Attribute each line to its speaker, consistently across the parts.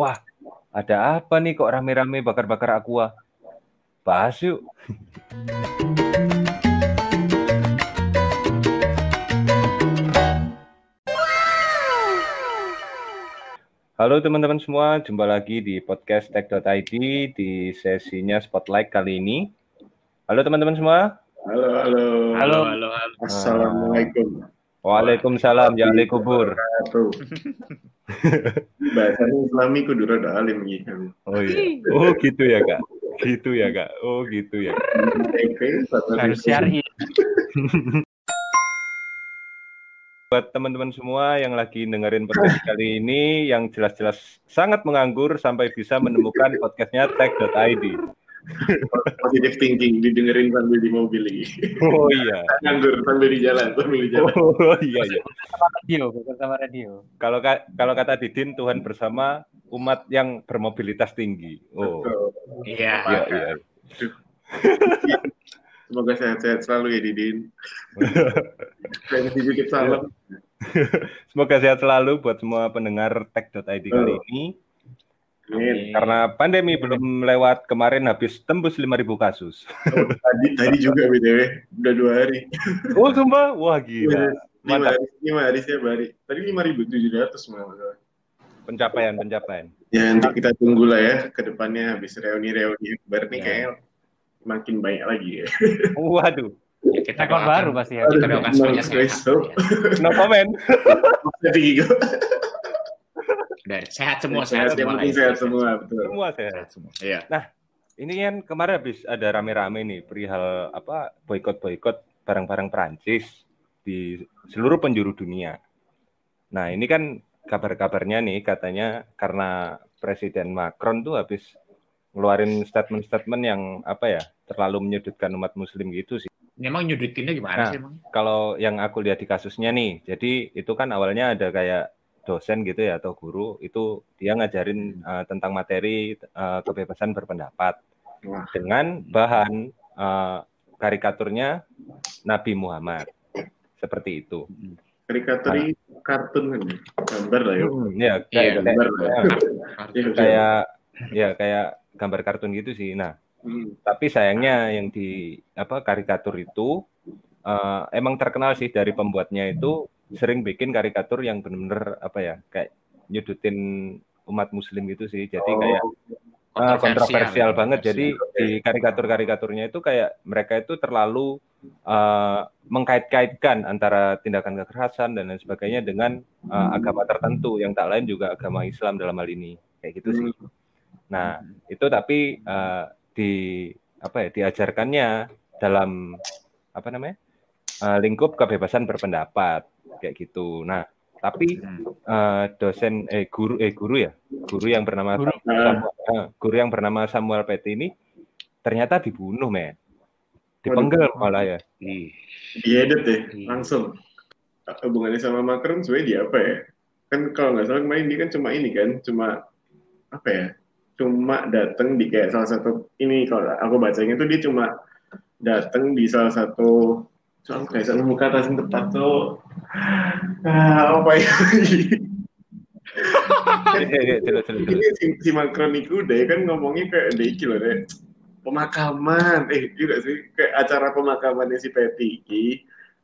Speaker 1: Wah, ada apa nih kok rame-rame bakar-bakar aqua? Bahas yuk. Halo teman-teman semua, jumpa lagi di podcast tech.id di sesinya Spotlight kali ini. Halo teman-teman semua.
Speaker 2: Halo, halo.
Speaker 3: Halo, halo, halo.
Speaker 2: Assalamualaikum.
Speaker 1: Waalaikumsalam, ya kubur.
Speaker 2: Wabarakatuh. Bahasanya Islami kudu rada alim gitu.
Speaker 1: Oh iya. Oh gitu ya kak. Gitu ya kak. Oh gitu ya.
Speaker 3: Harus syari.
Speaker 1: Buat teman-teman semua yang lagi dengerin podcast kali ini, yang jelas-jelas sangat menganggur sampai bisa menemukan podcastnya tech.id.
Speaker 2: Positive thinking didengerin sambil di mobil ini.
Speaker 1: Oh iya.
Speaker 2: Nganggur sambil di jalan, sambil di jalan.
Speaker 1: Oh iya iya.
Speaker 3: Radio, bukan sama radio.
Speaker 1: Kalau ka- kalau kata Didin, Tuhan bersama umat yang bermobilitas tinggi. Oh
Speaker 3: Iya.
Speaker 1: iya iya.
Speaker 2: Semoga sehat-sehat selalu ya Didin. Dan sedikit salam.
Speaker 1: Semoga sehat selalu buat semua pendengar tech.id kali ini.
Speaker 2: Amin.
Speaker 1: Karena pandemi belum lewat kemarin habis tembus 5.000 kasus.
Speaker 2: Oh, tadi tadi juga btw udah dua hari.
Speaker 1: Oh sumpah, wah gila.
Speaker 2: Lima
Speaker 1: Mantap.
Speaker 2: hari, lima hari setiap hari. Tadi lima ribu tujuh ratus malah.
Speaker 1: Pencapaian pencapaian.
Speaker 2: Ya nanti kita tunggu lah ya ke depannya habis reuni-reuni akbar nih
Speaker 3: Ya.
Speaker 2: kayak makin banyak lagi ya.
Speaker 1: Waduh,
Speaker 3: Ya, kita Rekor baru pasti ya. Kita doakan semuanya sehat.
Speaker 1: no comment.
Speaker 2: Jadi gitu.
Speaker 3: Udah, sehat semua,
Speaker 2: Sehat,
Speaker 3: sehat, semua. lah,
Speaker 2: sehat semua betul.
Speaker 1: Semua sehat.
Speaker 3: Sehat semua. Iya.
Speaker 1: Ini kan kemarin habis ada rame-rame nih perihal apa boykot-boykot barang-barang Perancis di seluruh penjuru dunia. Nah, ini kan kabar-kabarnya nih katanya karena Presiden Macron tuh habis ngeluarin statement-statement yang apa ya terlalu menyudutkan umat Muslim gitu sih.
Speaker 3: Memang nyudutinnya gimana
Speaker 1: Nah.
Speaker 3: sih emang?
Speaker 1: Kalau yang aku lihat di kasusnya nih, jadi itu kan awalnya ada kayak dosen gitu ya atau guru itu dia ngajarin uh, tentang materi uh, kebebasan berpendapat
Speaker 2: Wah.
Speaker 1: dengan bahan uh, karikaturnya Nabi Muhammad seperti itu.
Speaker 2: Karikaturi kartun kan ya? gambar lah ya.
Speaker 1: Ya, kayak,
Speaker 3: Iya,
Speaker 2: gambar lah.
Speaker 1: kayak,
Speaker 2: Iya,
Speaker 1: kayak ya kayak gambar kartun gitu sih. Nah,
Speaker 2: Hmm.
Speaker 1: tapi sayangnya yang di apa karikatur itu uh, emang terkenal sih dari pembuatnya itu sering bikin karikatur yang benar-benar apa ya kayak nyudutin umat muslim gitu sih. Jadi
Speaker 2: Oh,
Speaker 1: kayak uh, kontroversial banget. jadi di karikatur-karikaturnya itu kayak mereka itu terlalu uh, mengkait-kaitkan antara tindakan kekerasan dan lain sebagainya dengan uh, agama tertentu yang tak lain juga agama Islam dalam hal ini. Kayak gitu sih. Nah itu tapi uh, di apa ya diajarkannya dalam apa namanya uh, lingkup kebebasan berpendapat kayak gitu. Nah tapi
Speaker 3: Hmm.
Speaker 1: uh, dosen eh guru eh guru ya guru yang bernama
Speaker 3: Guru.
Speaker 1: Samuel, eh, guru yang bernama Samuel Petty ini ternyata dibunuh men dipenggal malah ya.
Speaker 2: Diedit deh, langsung. Hubungannya sama Macron sebenarnya dia apa ya? Kan kalau nggak salah kemarin dia kan cuma ini kan, cuma apa ya? Cuma datang di kayak salah satu ini kalau aku bacanya tuh dia cuma datang di salah satu soal kayak salah muka yang tepat tuh. Ah, apa ya? Ini si, si Macron itu deh kan ngomongnya kayak deh iki loh deh pemakaman. Eh juga sih kayak acara pemakamannya si Petty iki.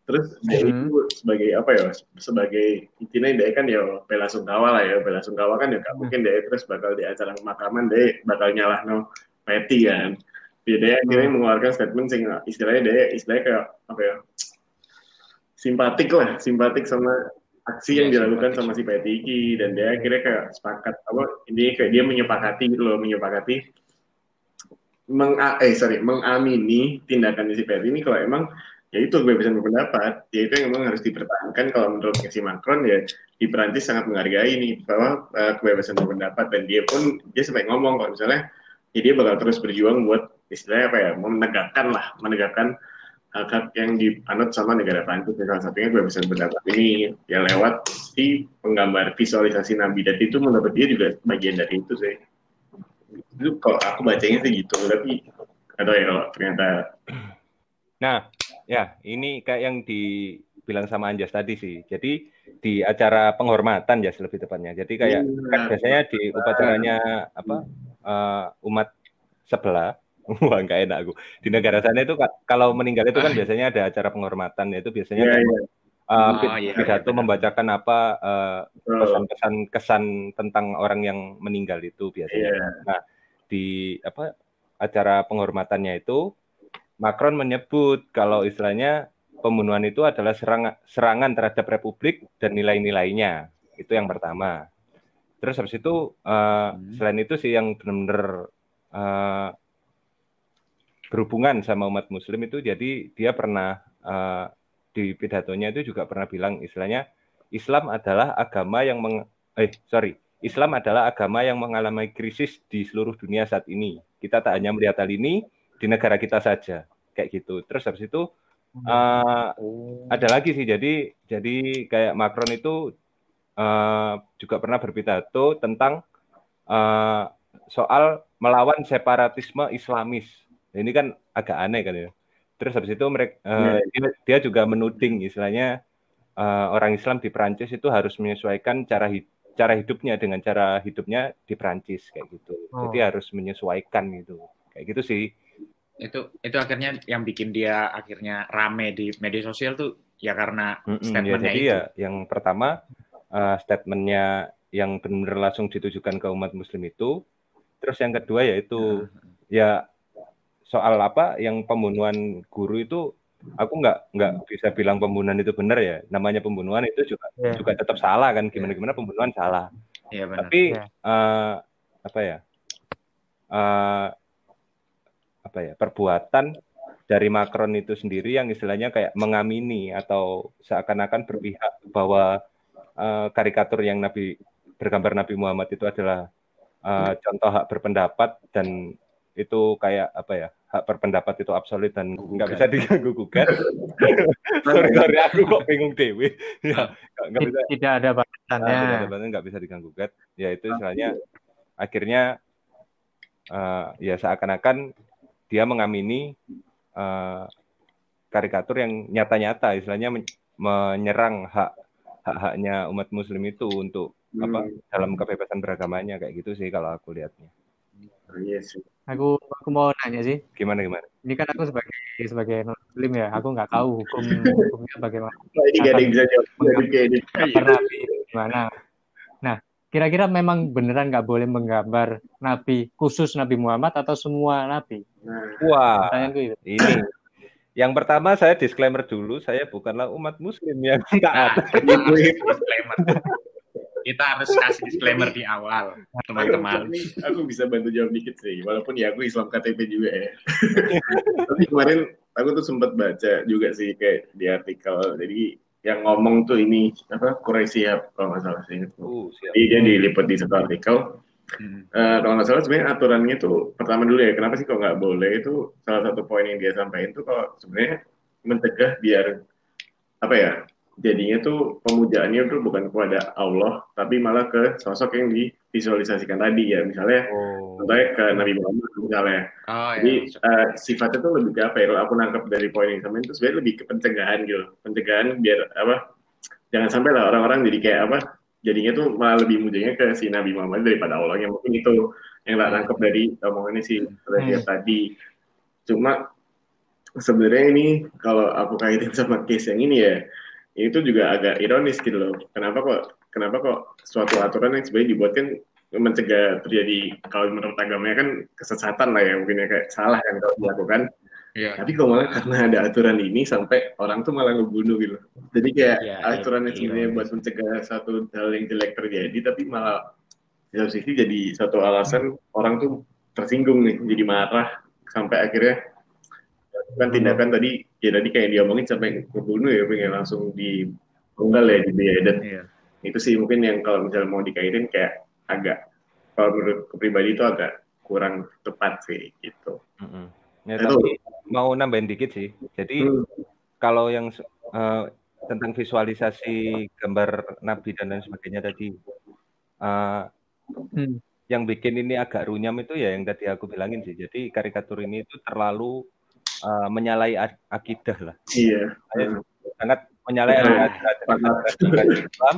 Speaker 2: terus dia
Speaker 3: Hmm.
Speaker 2: itu sebagai apa ya sebagai intinya dia kan ya bela sungkawa lah ya. Bela sungkawa kan ya gak mungkin dia terus bakal di acara pemakaman dia bakal nyalah no Petty kan dia, dia akhirnya mengeluarkan statement sing istilahnya dia istilahnya kayak apa ya simpatik lah simpatik sama aksi yang
Speaker 3: Iya,
Speaker 2: dilakukan
Speaker 3: simpatik.
Speaker 2: sama si Petty iki. Dan dia akhirnya kayak sepakat apa ini kayak dia menyepakati gitu loh menyepakati meng eh sorry mengamini tindakan si Petty ini kalau emang ya itu kebebasan berpendapat. Ya itu yang memang harus dipertahankan. Kalau menurut si Macron ya di Perancis sangat menghargai ini bahwa eh, kebebasan berpendapat. Dan dia pun dia sampai ngomong kalau misalnya ya dia bakal terus berjuang buat istilahnya apa ya menegakkan lah menegakkan hak-hak yang dianut sama negara Prancis salah satunya kebebasan pendapat ini ya lewat si penggambar visualisasi Nabi dan itu menurut dia juga bagian dari itu sih itu kalau aku bacanya sih gitu tapi atau ya kalau ternyata
Speaker 1: Nah, ya ini kayak yang di bilang sama Anjas tadi sih. Jadi di acara penghormatan ya lebih tepatnya. Jadi kayak kan biasanya di upacaranya apa uh, umat sebelah Wah, nggak enak aku. Di negara sana itu ka- kalau meninggal itu kan biasanya ada acara penghormatan, yaitu biasanya kayak,
Speaker 2: iya.
Speaker 1: uh,
Speaker 3: Oh,
Speaker 1: pid- pidato
Speaker 3: iya,
Speaker 1: membacakan apa uh,
Speaker 2: Betul.
Speaker 1: pesan-pesan kesan tentang orang yang meninggal itu biasanya.
Speaker 2: Iya.
Speaker 1: Nah, di apa acara penghormatannya itu Macron menyebut kalau istilahnya pembunuhan itu adalah serang- serangan terhadap republik dan nilai-nilainya. Itu yang pertama. Terus habis itu uh,
Speaker 3: Hmm.
Speaker 1: selain itu sih yang benar-benar uh, berhubungan sama umat muslim itu jadi dia pernah uh, di pidatonya itu juga pernah bilang istilahnya Islam adalah agama yang meng, eh sorry Islam adalah agama yang mengalami krisis di seluruh dunia saat ini. Kita tak hanya melihat hal ini di negara kita saja, kayak gitu. Terus habis itu uh, ada lagi sih. Jadi jadi kayak Macron itu uh, juga pernah berpidato tentang uh, soal melawan separatisme Islamis. Nah, ini kan agak aneh kan ya. Terus habis itu mereka uh, dia, dia juga menuding istilahnya uh, orang Islam di Prancis itu harus menyesuaikan cara hidup cara hidupnya dengan cara hidupnya di Prancis kayak gitu.
Speaker 4: Oh.
Speaker 1: Jadi harus menyesuaikan gitu. Kayak gitu sih.
Speaker 3: Itu itu akhirnya yang bikin dia akhirnya rame di media sosial tuh ya karena
Speaker 1: Mm-mm, ya,
Speaker 3: statementnya
Speaker 1: jadi
Speaker 3: itu.
Speaker 1: ya yang pertama uh, statementnya yang benar-benar langsung ditujukan ke umat Muslim itu. Terus yang kedua yaitu ya soal apa yang pembunuhan guru itu aku nggak nggak bisa bilang pembunuhan itu benar ya. Namanya pembunuhan itu juga
Speaker 4: Iya.
Speaker 1: juga tetap salah kan. Gimana gimana pembunuhan salah.
Speaker 3: Iya benar.
Speaker 1: Tapi
Speaker 4: Iya.
Speaker 1: eh, apa ya? eh, apa ya? Perbuatan dari Macron itu sendiri yang istilahnya kayak mengamini atau seakan-akan berpihak bahwa eh, karikatur yang Nabi bergambar Nabi Muhammad itu adalah eh, contoh hak berpendapat dan itu kayak apa ya hak berpendapat itu absolut dan nggak bisa diganggu gugat. sorry sorry aku kok bingung dewi. ya nggak- nggak bisa
Speaker 4: Tidak ada batasannya.
Speaker 1: Nah, benar-benar nggak bisa diganggu gugat. Ya itu istilahnya akhirnya eh, ya seakan-akan dia mengamini eh, karikatur yang nyata-nyata, istilahnya men- menyerang hak hak-haknya umat Muslim itu untuk apa
Speaker 2: Hmm.
Speaker 1: dalam kebebasan beragamanya kayak gitu sih kalau aku lihatnya.
Speaker 2: Oh, Iya sih.
Speaker 4: Aku aku mau nanya sih.
Speaker 1: Gimana gimana?
Speaker 4: Ini kan aku sebagai sebagai non muslim ya, aku nggak tahu hukum hukumnya bagaimana.
Speaker 2: Nah, ini gak ada yang bisa jawab.
Speaker 4: Nabi gimana? Nah, kira-kira memang beneran nggak boleh menggambar nabi khusus Nabi Muhammad atau semua nabi?
Speaker 2: Nah,
Speaker 1: Wah,
Speaker 4: Pertanyaanku itu.
Speaker 1: ini yang pertama saya disclaimer dulu, saya bukanlah umat Muslim yang taat.
Speaker 3: disclaimer. Kita harus kasih disclaimer di awal, teman-teman.
Speaker 2: Aku bisa bantu jawab dikit sih, walaupun ya aku Islam KTP juga ya. Tapi kemarin aku tuh sempat baca juga sih kayak di artikel, jadi yang ngomong tuh ini apa Quraisy ya kalau nggak salah sih.
Speaker 1: Uh, siap.
Speaker 2: Jadi dia diliput di satu artikel.
Speaker 3: Hmm.
Speaker 2: Eh, kalau nggak salah sebenarnya aturannya tuh pertama dulu ya kenapa sih kok nggak boleh itu salah satu poin yang dia sampaikan tuh kalau sebenarnya mencegah biar apa ya jadinya tuh pemujaannya tuh bukan kepada Allah tapi malah ke sosok yang divisualisasikan tadi ya. Misalnya
Speaker 1: Oh.
Speaker 2: contohnya ke Nabi Muhammad misalnya.
Speaker 3: Oh
Speaker 2: jadi
Speaker 3: ya.
Speaker 2: eh, sifatnya tuh lebih ke apa ya? Kalau aku nangkep dari poin yang sama itu sebenarnya lebih ke pencegahan gitu. Pencegahan biar apa jangan sampai lah orang-orang jadi kayak apa jadinya tuh malah lebih mudahnya ke si Nabi Muhammad daripada Allah. Yang mungkin itu yang tak nangkep dari omongannya si Raja tadi. Cuma sebenarnya ini kalau aku kaitin sama case yang ini ya itu juga agak ironis gitu loh kenapa kok kenapa kok suatu aturan yang sebenarnya dibuat kan mencegah terjadi kalau menurut agamanya kan kesesatan lah ya mungkin ya kayak salah kan kalau dilakukan
Speaker 3: Iya.
Speaker 2: tapi kok malah karena ada aturan ini sampai orang tuh malah ngebunuh gitu. Jadi kayak
Speaker 3: Iya,
Speaker 2: aturan yang
Speaker 3: iya,
Speaker 2: sebenarnya
Speaker 3: iya.
Speaker 2: buat mencegah satu hal yang jelek terjadi, tapi malah di satu sisi jadi satu alasan orang tuh tersinggung nih, jadi marah sampai akhirnya kan tindakan tadi ya tadi kayak diomongin sampai ngebunuh ya, pengen langsung dipenggal ya di beheaded.
Speaker 3: Iya.
Speaker 2: Itu sih mungkin yang kalau misalnya mau dikaitin kayak agak kalau menurut pribadi itu agak kurang tepat sih gitu.
Speaker 1: Mm-mm. Ya,
Speaker 2: Itu.
Speaker 1: tapi mau nambahin dikit sih. Jadi
Speaker 2: Hmm.
Speaker 1: kalau yang eh, tentang visualisasi gambar Nabi dan lain sebagainya tadi, eh,
Speaker 4: Hmm.
Speaker 1: yang bikin ini agak runyam itu ya yang tadi aku bilangin sih. Jadi karikatur ini itu terlalu eh, menyalahi ak- akidah lah.
Speaker 2: Iya.
Speaker 1: Saya sangat menyalahi
Speaker 2: Nah,
Speaker 1: ajaran Islam.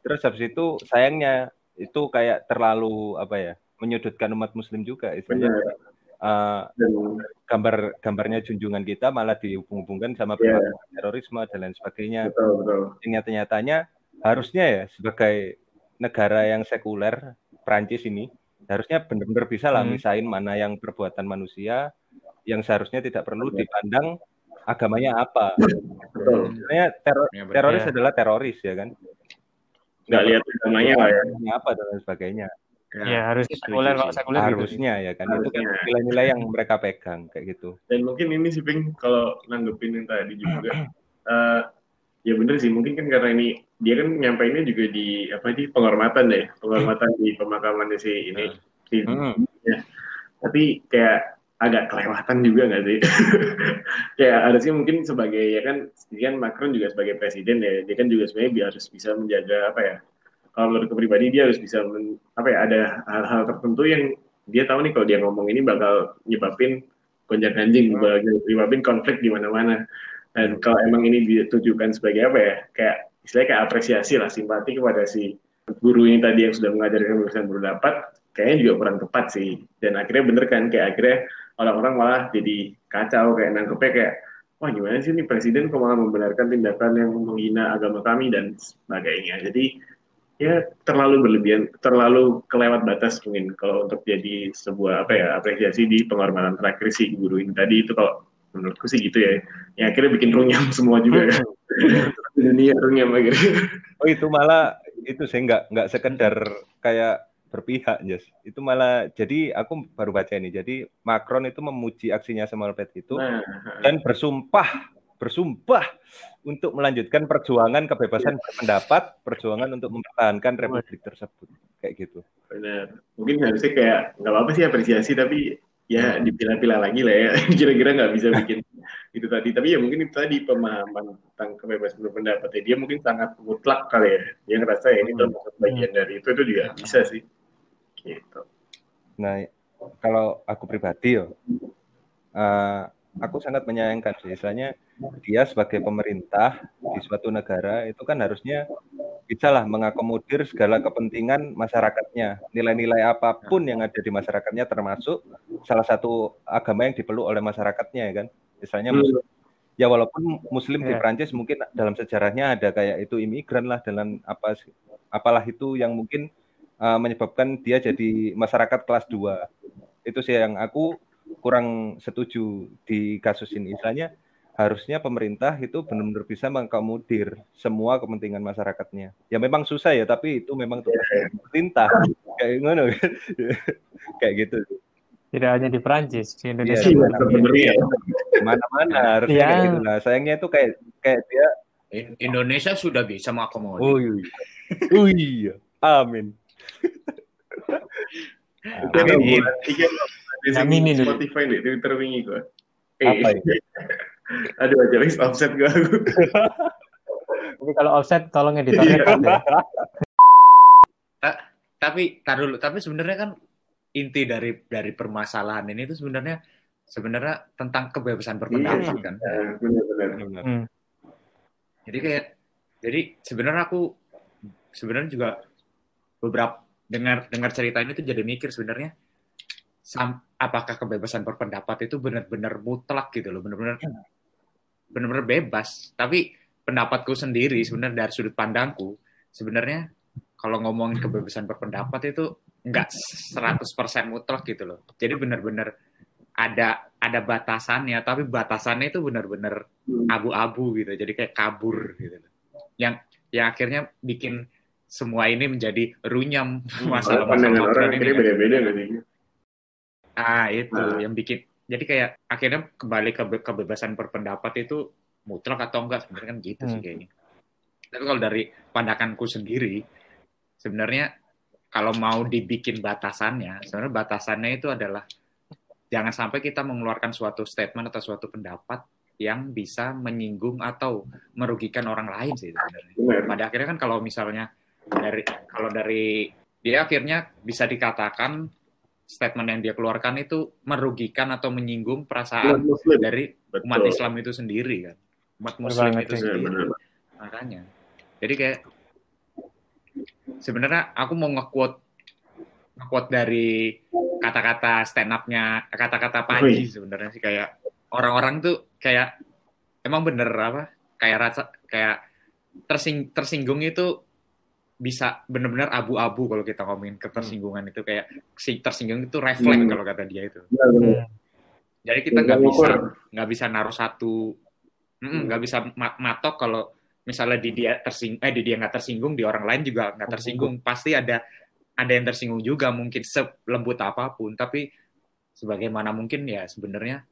Speaker 1: Terus habis itu sayangnya itu kayak terlalu apa ya menyudutkan umat Muslim juga istilahnya. Eh,
Speaker 2: Dan
Speaker 1: gambar gambarnya junjungan kita malah dihubung-hubungkan sama
Speaker 2: Iya.
Speaker 1: perbuatan terorisme dan lain sebagainya.
Speaker 2: betul betul.
Speaker 1: Nyata-nyatanya harusnya ya sebagai negara yang sekuler Prancis ini harusnya benar-benar bisa lah
Speaker 4: Hmm.
Speaker 1: misain mana yang perbuatan manusia yang seharusnya tidak perlu dipandang agamanya apa.
Speaker 2: Betul.
Speaker 1: Sebenarnya teror-
Speaker 3: Ya, benar.
Speaker 1: teroris
Speaker 4: Ya.
Speaker 1: adalah teroris ya kan.
Speaker 2: Nggak lihat agamanya lah ya.
Speaker 1: Agamanya apa dan lain sebagainya.
Speaker 4: Ya harus
Speaker 3: setuju
Speaker 4: sekuler
Speaker 3: sih.
Speaker 4: sekuler gitu.
Speaker 1: Harusnya ya kan itu kan
Speaker 2: Harusnya.
Speaker 1: nilai-nilai yang mereka pegang kayak gitu.
Speaker 2: Dan mungkin ini sih Ping kalau nanggepin yang tadi juga. eh ya bener sih mungkin kan karena ini dia kan nyampainya juga di apa di penghormatan deh penghormatan di pemakamannya si ini si
Speaker 1: Hmm.
Speaker 2: ya. tapi kayak agak kelewatan juga nggak sih? Kayak harusnya mungkin sebagai ya kan dia kan Macron juga sebagai presiden ya dia kan juga sebenarnya bi- harus bisa menjaga apa ya kalau menurut pribadi dia harus bisa men- apa ya ada hal-hal tertentu yang dia tahu nih kalau dia ngomong ini bakal nyebabin gonjang ganjing bakal nyebabin konflik di mana-mana. Dan kalau emang ini ditujukan sebagai apa ya kayak istilahnya kayak apresiasi lah simpati kepada si guru ini tadi yang sudah mengajarkan kebebasan berpendapat kayaknya juga kurang tepat sih. Dan akhirnya bener kan kayak akhirnya orang-orang malah jadi kacau kayak nangkepnya kayak wah gimana sih nih presiden kok malah membenarkan tindakan yang menghina agama kami dan sebagainya. Jadi ya terlalu berlebihan terlalu kelewat batas mungkin kalau untuk jadi sebuah apa ya apresiasi di penghormatan terakhir si guru ini tadi. Itu kalau menurutku sih gitu ya. Yang akhirnya bikin runyam semua juga. Ya dunia runyam akhirnya.
Speaker 1: Oh itu malah itu saya nggak nggak sekedar kayak berpihak, Jas. Itu malah jadi aku baru baca ini. Jadi Macron itu memuji aksinya Samuel Paty itu
Speaker 2: nah
Speaker 1: dan bersumpah bersumpah untuk melanjutkan perjuangan kebebasan berpendapat, perjuangan untuk mempertahankan republik tersebut. Kayak gitu.
Speaker 2: benar. Mungkin harusnya kayak nggak apa-apa sih apresiasi tapi ya dipilah-pilah lagi lah ya. Kira-kira nggak bisa bikin itu tadi. Tapi ya mungkin itu tadi pemahaman tentang kebebasan berpendapat ya. Dia mungkin sangat mutlak kali ya. Dia ngerasa ya ini termasuk bagian dari itu itu juga bisa sih gitu
Speaker 1: Nah, kalau aku pribadi yo, eh, aku sangat menyayangkan sih. Istilahnya dia sebagai pemerintah di suatu negara itu kan harusnya bisa lah mengakomodir segala kepentingan masyarakatnya. Nilai-nilai apa pun yang ada di masyarakatnya termasuk salah satu agama yang dipeluk oleh masyarakatnya ya kan. Misalnya
Speaker 2: Hmm.
Speaker 1: Muslim. Ya walaupun Muslim di
Speaker 4: Ya.
Speaker 1: Prancis mungkin dalam sejarahnya ada kayak itu imigran lah dalam apa apalah itu yang mungkin uh, menyebabkan dia jadi masyarakat kelas 2. Itu sih yang aku kurang setuju di kasus ini. Istilahnya harusnya pemerintah itu benar-benar bisa mengakomodir semua kepentingan masyarakatnya. Ya memang susah ya, tapi itu memang tugas pemerintah. Kayak gimana kan? Kayak gitu.
Speaker 4: Tidak hanya di Prancis, di Indonesia.
Speaker 1: Iya,
Speaker 2: Iya,
Speaker 1: mana-
Speaker 2: sebenarnya ya.
Speaker 1: Mana-mana harusnya
Speaker 4: Iya.
Speaker 1: kayak gitu. Nah, sayangnya itu kayak kayak dia
Speaker 3: In- Indonesia sudah bisa mengakomodir.
Speaker 1: Oh iya. Oh iya. Amin. Amin.
Speaker 4: Aminin dulu.
Speaker 2: Spotify deh Twitter wingi.
Speaker 1: Apa
Speaker 2: Eh, Aduh aja wis offset gua aku.
Speaker 4: Tapi kalau offset tolong editornya
Speaker 2: Iya.
Speaker 4: ya.
Speaker 3: Tapi tar dulu, tapi sebenarnya kan inti dari dari permasalahan ini itu sebenarnya sebenarnya tentang kebebasan berpendapat kan.
Speaker 2: Nah, Benar-benar.
Speaker 1: Benar.
Speaker 4: Hmm.
Speaker 3: Jadi kayak jadi sebenarnya aku sebenarnya juga beberapa dengar dengar cerita ini tuh jadi mikir sebenarnya apakah kebebasan berpendapat itu benar-benar mutlak gitu loh, benar-benar benar-benar bebas. Tapi pendapatku sendiri sebenarnya dari sudut pandangku sebenarnya kalau ngomongin kebebasan berpendapat itu nggak 100% mutlak gitu loh. Jadi benar-benar ada ada batasannya, tapi batasannya itu benar-benar abu-abu gitu. Jadi kayak kabur gitu. loh. Yang yang akhirnya bikin semua ini menjadi runyam
Speaker 2: Kalau
Speaker 3: masalah-masalah
Speaker 2: pandangan orang
Speaker 3: ini. kan.
Speaker 2: beda-beda?
Speaker 3: Ah itu
Speaker 2: Ah.
Speaker 3: yang bikin. Jadi kayak akhirnya kembali ke kebebasan berpendapat itu mutlak atau enggak sebenarnya kan gitu sih
Speaker 4: Hmm.
Speaker 3: kayaknya. Tapi kalau dari pandanganku sendiri, sebenarnya kalau mau dibikin batasannya, sebenarnya batasannya itu adalah jangan sampai kita mengeluarkan suatu statement atau suatu pendapat yang bisa menyinggung atau merugikan orang lain sih sebenarnya.
Speaker 2: Benar.
Speaker 3: Pada akhirnya kan kalau misalnya dari kalau dari dia akhirnya bisa dikatakan statement yang dia keluarkan itu merugikan atau menyinggung perasaan
Speaker 2: Muslim.
Speaker 3: dari umat
Speaker 2: Betul.
Speaker 3: Islam itu sendiri kan. Umat
Speaker 4: Betul
Speaker 3: Muslim
Speaker 4: banget
Speaker 3: itu
Speaker 4: sih.
Speaker 2: Iya,
Speaker 3: sendiri.
Speaker 2: benar.
Speaker 3: makanya jadi kayak sebenarnya aku mau nge-quote nge-quote dari kata-kata stand up-nya kata-kata Panji sebenarnya sih kayak orang-orang tuh kayak emang bener apa kayak rasa kayak tersing tersinggung itu bisa bener-bener abu-abu kalau kita ngomongin ketersinggungan itu kayak si tersinggung itu refleks
Speaker 2: Hmm.
Speaker 3: kalau kata dia itu
Speaker 2: Benar, benar.
Speaker 3: jadi kita
Speaker 2: Tinggal
Speaker 3: nggak bisa
Speaker 2: ukur.
Speaker 3: nggak bisa naruh satu nggak bisa ma- matok kalau misalnya di dia tersing eh di dia nggak tersinggung di orang lain juga nggak tersinggung pasti ada ada yang tersinggung juga mungkin selembut apa pun tapi sebagaimana mungkin ya sebenarnya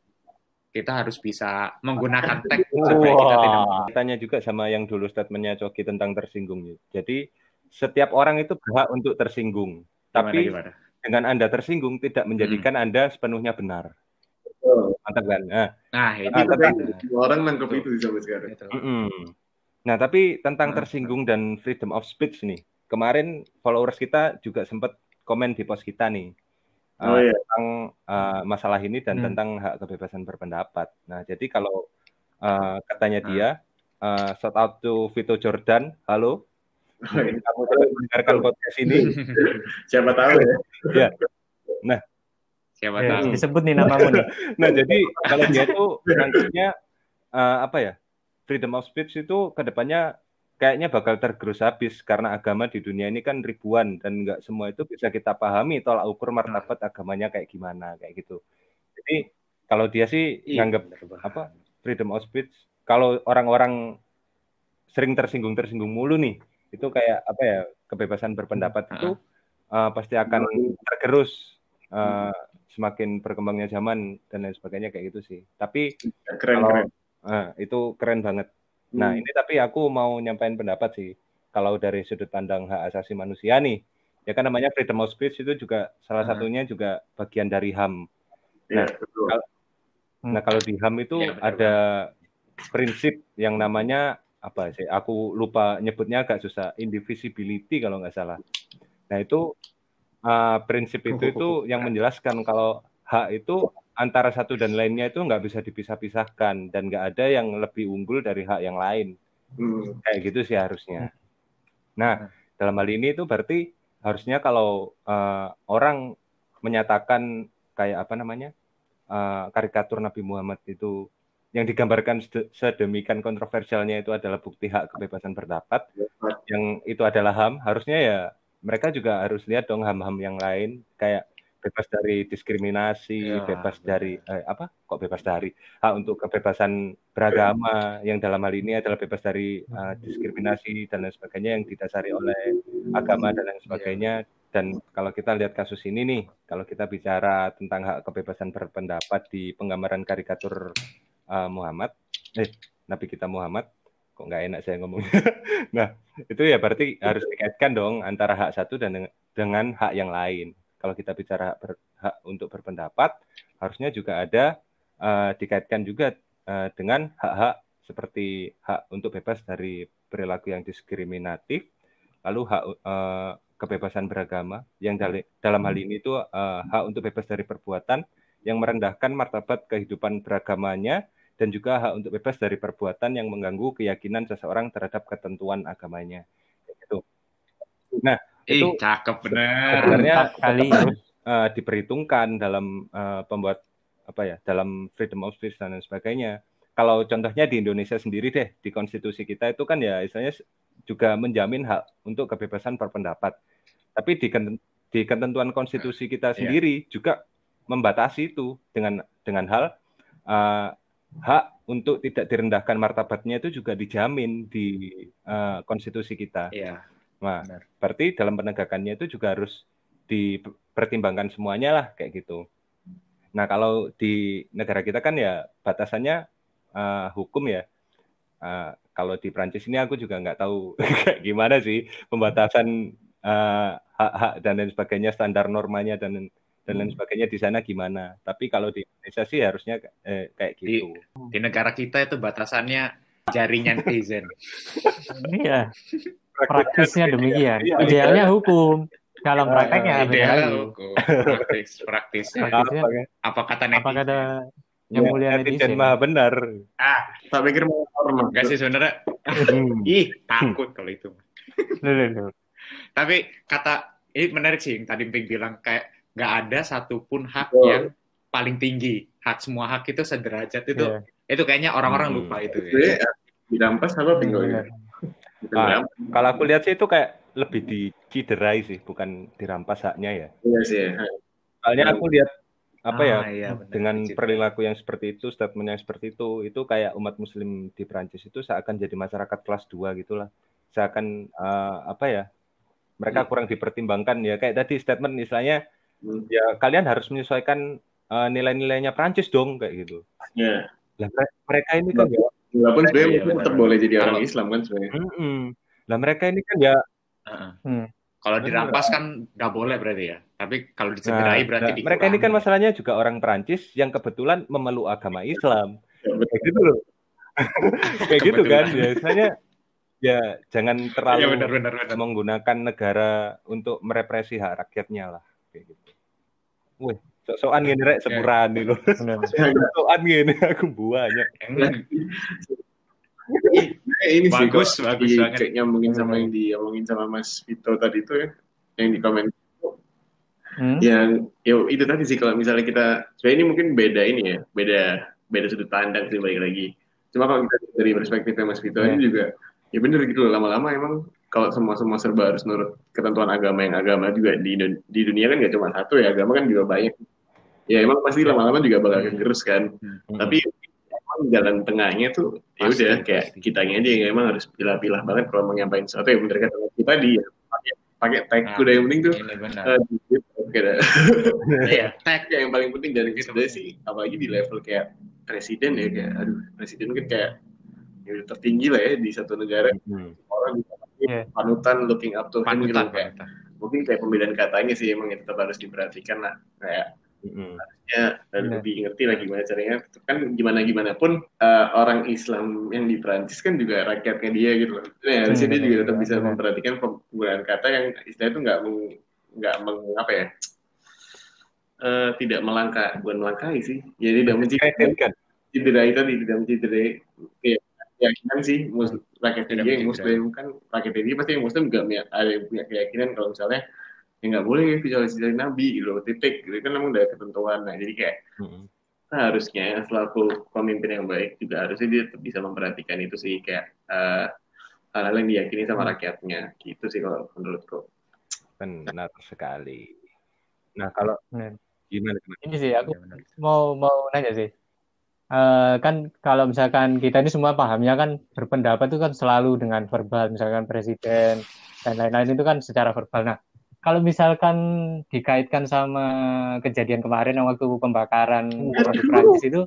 Speaker 3: kita harus bisa menggunakan tag supaya kita tidak.
Speaker 1: Tanya juga sama yang dulu statementnya Coki tentang tersinggung. Jadi setiap orang itu berhak untuk tersinggung.
Speaker 3: gimana,
Speaker 1: Tapi
Speaker 3: gimana?
Speaker 1: dengan Anda tersinggung tidak menjadikan Anda sepenuhnya benar.
Speaker 2: Betul.
Speaker 1: Mantap kan? Nah,
Speaker 3: nah ini
Speaker 1: Ah, tapi-
Speaker 3: benar.
Speaker 2: Semua orang nangkep itu sih sampai sekarang.
Speaker 3: Itu.
Speaker 1: mm-mm. nah tapi tentang
Speaker 3: Hmm.
Speaker 1: tersinggung dan freedom of speech nih. Kemarin followers kita juga sempat komen di post kita nih. eh,
Speaker 2: Oh iya.
Speaker 1: tentang eh, masalah ini dan
Speaker 4: Hmm.
Speaker 1: tentang hak kebebasan berpendapat. Nah, jadi kalau eh, katanya
Speaker 3: Hmm.
Speaker 1: dia, eh, shout out to Vito Jordan, halo,
Speaker 2: Oh.
Speaker 1: Kamu sedang mendengarkan podcast ini.
Speaker 2: Siapa tahu ya.
Speaker 3: siapa
Speaker 4: Ya,
Speaker 3: tahu
Speaker 4: disebut nih namamu nih.
Speaker 1: Nah, jadi kalau dia tuh nantinya eh, apa ya? Freedom of speech itu ke depannya kayaknya bakal tergerus habis karena agama di dunia ini kan ribuan dan nggak semua itu bisa kita pahami tolak ukur martabat agamanya kayak gimana kayak gitu. Jadi kalau dia sih
Speaker 3: Iya,
Speaker 1: nganggap apa freedom of speech kalau orang-orang sering tersinggung tersinggung mulu nih itu kayak apa ya kebebasan berpendapat
Speaker 3: Hmm.
Speaker 1: itu uh, pasti akan tergerus uh, semakin berkembangnya zaman dan lain sebagainya kayak gitu sih tapi
Speaker 2: Keren
Speaker 1: Kalau-
Speaker 2: keren.
Speaker 1: uh, itu keren banget nah
Speaker 2: Hmm.
Speaker 1: ini tapi aku mau nyampain pendapat sih kalau dari sudut pandang hak asasi manusia nih ya kan namanya freedom of speech itu juga salah
Speaker 3: Hmm.
Speaker 1: satunya juga bagian dari HAM
Speaker 2: Iya,
Speaker 1: Nah,
Speaker 2: betul.
Speaker 1: kalau- Nah, kalau di HAM itu
Speaker 3: benar
Speaker 1: ada prinsip yang namanya apa sih? Aku lupa nyebutnya agak susah. Indivisibility kalau nggak salah. Nah, itu uh, prinsip itu itu yang menjelaskan kalau hak itu antara satu dan lainnya itu nggak bisa dipisah-pisahkan dan nggak ada yang lebih unggul dari hak yang lain.
Speaker 2: Hmm.
Speaker 1: Kayak gitu sih harusnya. Nah, dalam hal ini itu berarti harusnya kalau uh, orang menyatakan kayak apa namanya uh, karikatur Nabi Muhammad itu yang digambarkan sede- sedemikian kontroversialnya itu adalah bukti hak kebebasan berpendapat, yang itu adalah HAM, harusnya ya mereka juga harus lihat dong HAM-HAM yang lain. Kayak bebas dari diskriminasi,
Speaker 3: Ya,
Speaker 1: bebas dari eh, apa? Kok bebas dari? Hak untuk kebebasan beragama yang dalam hal ini adalah bebas dari uh, diskriminasi dan lain sebagainya yang didasari oleh agama dan lain sebagainya. Dan kalau kita lihat kasus ini nih, kalau kita bicara tentang hak kebebasan berpendapat di penggambaran karikatur uh, Muhammad, eh Nabi kita Muhammad, kok nggak enak saya ngomongnya. nah, itu ya berarti harus dikaitkan dong antara hak satu dan dengan, hak yang lain. Kalau kita bicara hak, ber- hak untuk berpendapat, harusnya juga ada uh, dikaitkan juga uh, dengan hak-hak seperti hak untuk bebas dari perilaku yang diskriminatif, lalu hak uh, kebebasan beragama yang dalam hal ini itu uh, hak untuk bebas dari perbuatan yang merendahkan martabat kehidupan beragamanya dan juga hak untuk bebas dari perbuatan yang mengganggu keyakinan seseorang terhadap ketentuan agamanya. Gitu. Nah,
Speaker 3: Ih,
Speaker 1: itu
Speaker 3: cakep bener.
Speaker 1: sebenarnya
Speaker 4: kali.
Speaker 1: uh, diperhitungkan dalam uh, pembuat apa ya dalam freedom of speech dan lain sebagainya. Kalau contohnya di Indonesia sendiri deh di konstitusi kita itu kan ya istilahnya juga menjamin hak untuk kebebasan berpendapat. Tapi di, di ketentuan konstitusi kita
Speaker 3: Iya.
Speaker 1: sendiri juga membatasi itu dengan dengan hal uh, hak untuk tidak direndahkan martabatnya itu juga dijamin di uh, konstitusi kita.
Speaker 3: Iya,
Speaker 1: Nah,
Speaker 3: benar.
Speaker 1: berarti dalam penegakannya itu juga harus dipertimbangkan semuanya lah kayak gitu. Nah, kalau di negara kita kan ya batasannya eh, hukum ya. Eh, kalau di Prancis ini aku juga nggak tahu kayak gimana sih pembatasan eh, hak-hak dan lain sebagainya, standar normanya dan dan lain sebagainya di sana gimana. Tapi kalau di Indonesia sih harusnya eh, kayak gitu.
Speaker 3: Di negara kita itu batasannya jaringan netizen.
Speaker 4: Iya, praktisnya demikian.
Speaker 1: Iya,
Speaker 4: Idealnya hukum. Dalam
Speaker 1: Ah,
Speaker 4: prakteknya beda
Speaker 3: Ideal
Speaker 4: lagi.
Speaker 3: hukum, praktis, praktis.
Speaker 4: Praktisnya
Speaker 1: Apa?
Speaker 3: Apa kata
Speaker 4: apa
Speaker 3: netizen?
Speaker 4: kata yang
Speaker 1: Ya,
Speaker 4: mulia
Speaker 1: netizen
Speaker 4: netizen.
Speaker 1: maha benar.
Speaker 3: Ah,
Speaker 2: Tak pikir mau
Speaker 3: enggak sih sebenarnya.
Speaker 1: Hmm.
Speaker 3: Ih, takut kalau itu. Tapi kata ini menarik sih yang tadi Pink bilang kayak nggak ada satupun hak
Speaker 2: Betul.
Speaker 3: yang paling tinggi. Hak semua hak itu sederajat itu.
Speaker 4: Iya.
Speaker 3: Itu kayaknya orang-orang
Speaker 1: Hmm.
Speaker 3: lupa itu. Ya.
Speaker 2: eh, dirampas apa tinggal
Speaker 4: Benar.
Speaker 2: Bukan
Speaker 1: Ah.
Speaker 2: dirampas.
Speaker 1: Kalau aku lihat sih itu kayak lebih diciderai sih, bukan dirampas haknya ya.
Speaker 2: Iya sih. ya.
Speaker 1: Soalnya aku lihat apa ya
Speaker 3: Ah, iya, benar.
Speaker 1: dengan
Speaker 3: Diciderai.
Speaker 1: perilaku yang seperti itu, statement yang seperti itu, itu kayak umat Muslim di Prancis itu seakan jadi masyarakat kelas 2 gitulah. Seakan eh, apa ya? Mereka
Speaker 2: Hmm.
Speaker 1: kurang dipertimbangkan ya. Kayak tadi statement istilahnya
Speaker 2: Hmm.
Speaker 1: Ya kalian harus menyesuaikan eh, nilai-nilainya Prancis dong kayak gitu.
Speaker 2: Ya.
Speaker 1: Lah mere- mereka ini kan ya
Speaker 2: Walaupun sebenarnya mungkin
Speaker 3: benar.
Speaker 2: tetap boleh jadi orang
Speaker 3: Kalau-
Speaker 2: Islam kan sebenarnya.
Speaker 1: Mm-mm. Lah mereka ini kan ya
Speaker 3: Heeh.
Speaker 4: Hmm.
Speaker 3: Kalau dirampas kan nggak boleh berarti ya. Tapi kalau dicederai
Speaker 1: Nah,
Speaker 3: berarti
Speaker 1: nah, mereka ini kan masalahnya juga orang Perancis yang kebetulan memeluk agama Islam.
Speaker 2: Ya, betul.
Speaker 1: Kayak gitu loh. Kayak gitu kan.
Speaker 3: Kebetulan.
Speaker 1: Ya, misalnya ya jangan terlalu
Speaker 3: Iya benar benar benar.
Speaker 1: menggunakan negara untuk merepresi hak rakyatnya lah. Wih, sok-sokan gini rek sepuran nih. Sok-sokan gini aku buahnya.
Speaker 3: Enggak.
Speaker 2: Eh, ini sih
Speaker 3: Bagus,
Speaker 2: kok
Speaker 3: bagus
Speaker 2: di-
Speaker 3: banget.
Speaker 2: kayak nyambungin sama yang diomongin sama Mas Vito tadi itu ya, yang di komen.
Speaker 4: Hmm?
Speaker 2: Yang ya itu tadi sih kalau misalnya kita sebenarnya ini mungkin beda ini ya, beda beda sudut pandang sih balik lagi. Cuma kalau kita dari perspektifnya Mas Vito ini juga ya bener gitu loh lama-lama emang kalau semua semua serba harus nurut ketentuan agama yang agama juga di di dunia kan gak cuma satu ya agama kan juga banyak. Ya emang pasti lama-lama juga bakal kegerus kan. Tapi emang jalan tengahnya tuh ya udah kayak
Speaker 3: pasti.
Speaker 2: kitanya aja yang emang harus pilah-pilah banget kalau mau nyampain sesuatu ya bener kata kita di ya, pakai pakai tag
Speaker 3: Nah,
Speaker 2: udah yang penting tuh kayak
Speaker 3: Iya.
Speaker 2: tag yang paling penting
Speaker 3: Gitu.
Speaker 2: sebenarnya sih apalagi di level kayak presiden ya kayak aduh presiden kan kayak ya udah tertinggi lah ya di satu negara
Speaker 1: Hmm.
Speaker 4: Iya.
Speaker 2: panutan looking up to him gitu
Speaker 3: Panutan,
Speaker 2: kayak
Speaker 3: panutan.
Speaker 2: mungkin kayak pembedaan katanya sih emang yang tetap harus diperhatikan lah kayak
Speaker 1: Hmm.
Speaker 2: ya dan
Speaker 4: Benar.
Speaker 2: lebih ngerti lah gimana caranya kan gimana gimana pun eh, orang Islam yang di Perancis kan juga rakyatnya dia gitu loh nah, harusnya
Speaker 4: Hmm,
Speaker 2: dia juga
Speaker 4: benar,
Speaker 2: tetap bisa
Speaker 4: benar.
Speaker 2: memperhatikan penggunaan kata yang istilah itu nggak nggak meng, apa ya eh, tidak melangkah bukan melangkahi sih ya tidak mencederai
Speaker 1: Kredit kan.
Speaker 2: cederai tadi tidak mencederai ya keyakinan sih
Speaker 3: Tidak
Speaker 2: dia yang muslim kan rakyatnya dia pasti yang muslim juga punya- ada yang punya keyakinan kalau misalnya ya nggak boleh visualisasi dari nabi gitu loh, titik gitu kan memang udah ketentuan nah jadi kayak
Speaker 1: Hmm.
Speaker 2: harusnya selaku pemimpin yang baik juga harusnya dia tetap bisa memperhatikan itu sih kayak eh, hal-hal yang diyakini sama rakyatnya gitu sih kalau menurutku
Speaker 1: Benar sekali. Nah, kalau gimana gimana?
Speaker 4: Ini sih aku
Speaker 3: benar.
Speaker 4: mau mau nanya sih. Eh, kan kalau misalkan kita ini semua pahamnya kan berpendapat itu kan selalu dengan verbal, misalkan presiden dan lain-lain itu kan secara verbal. Nah, kalau misalkan dikaitkan sama kejadian kemarin yang waktu pembakaran produk Prancis itu,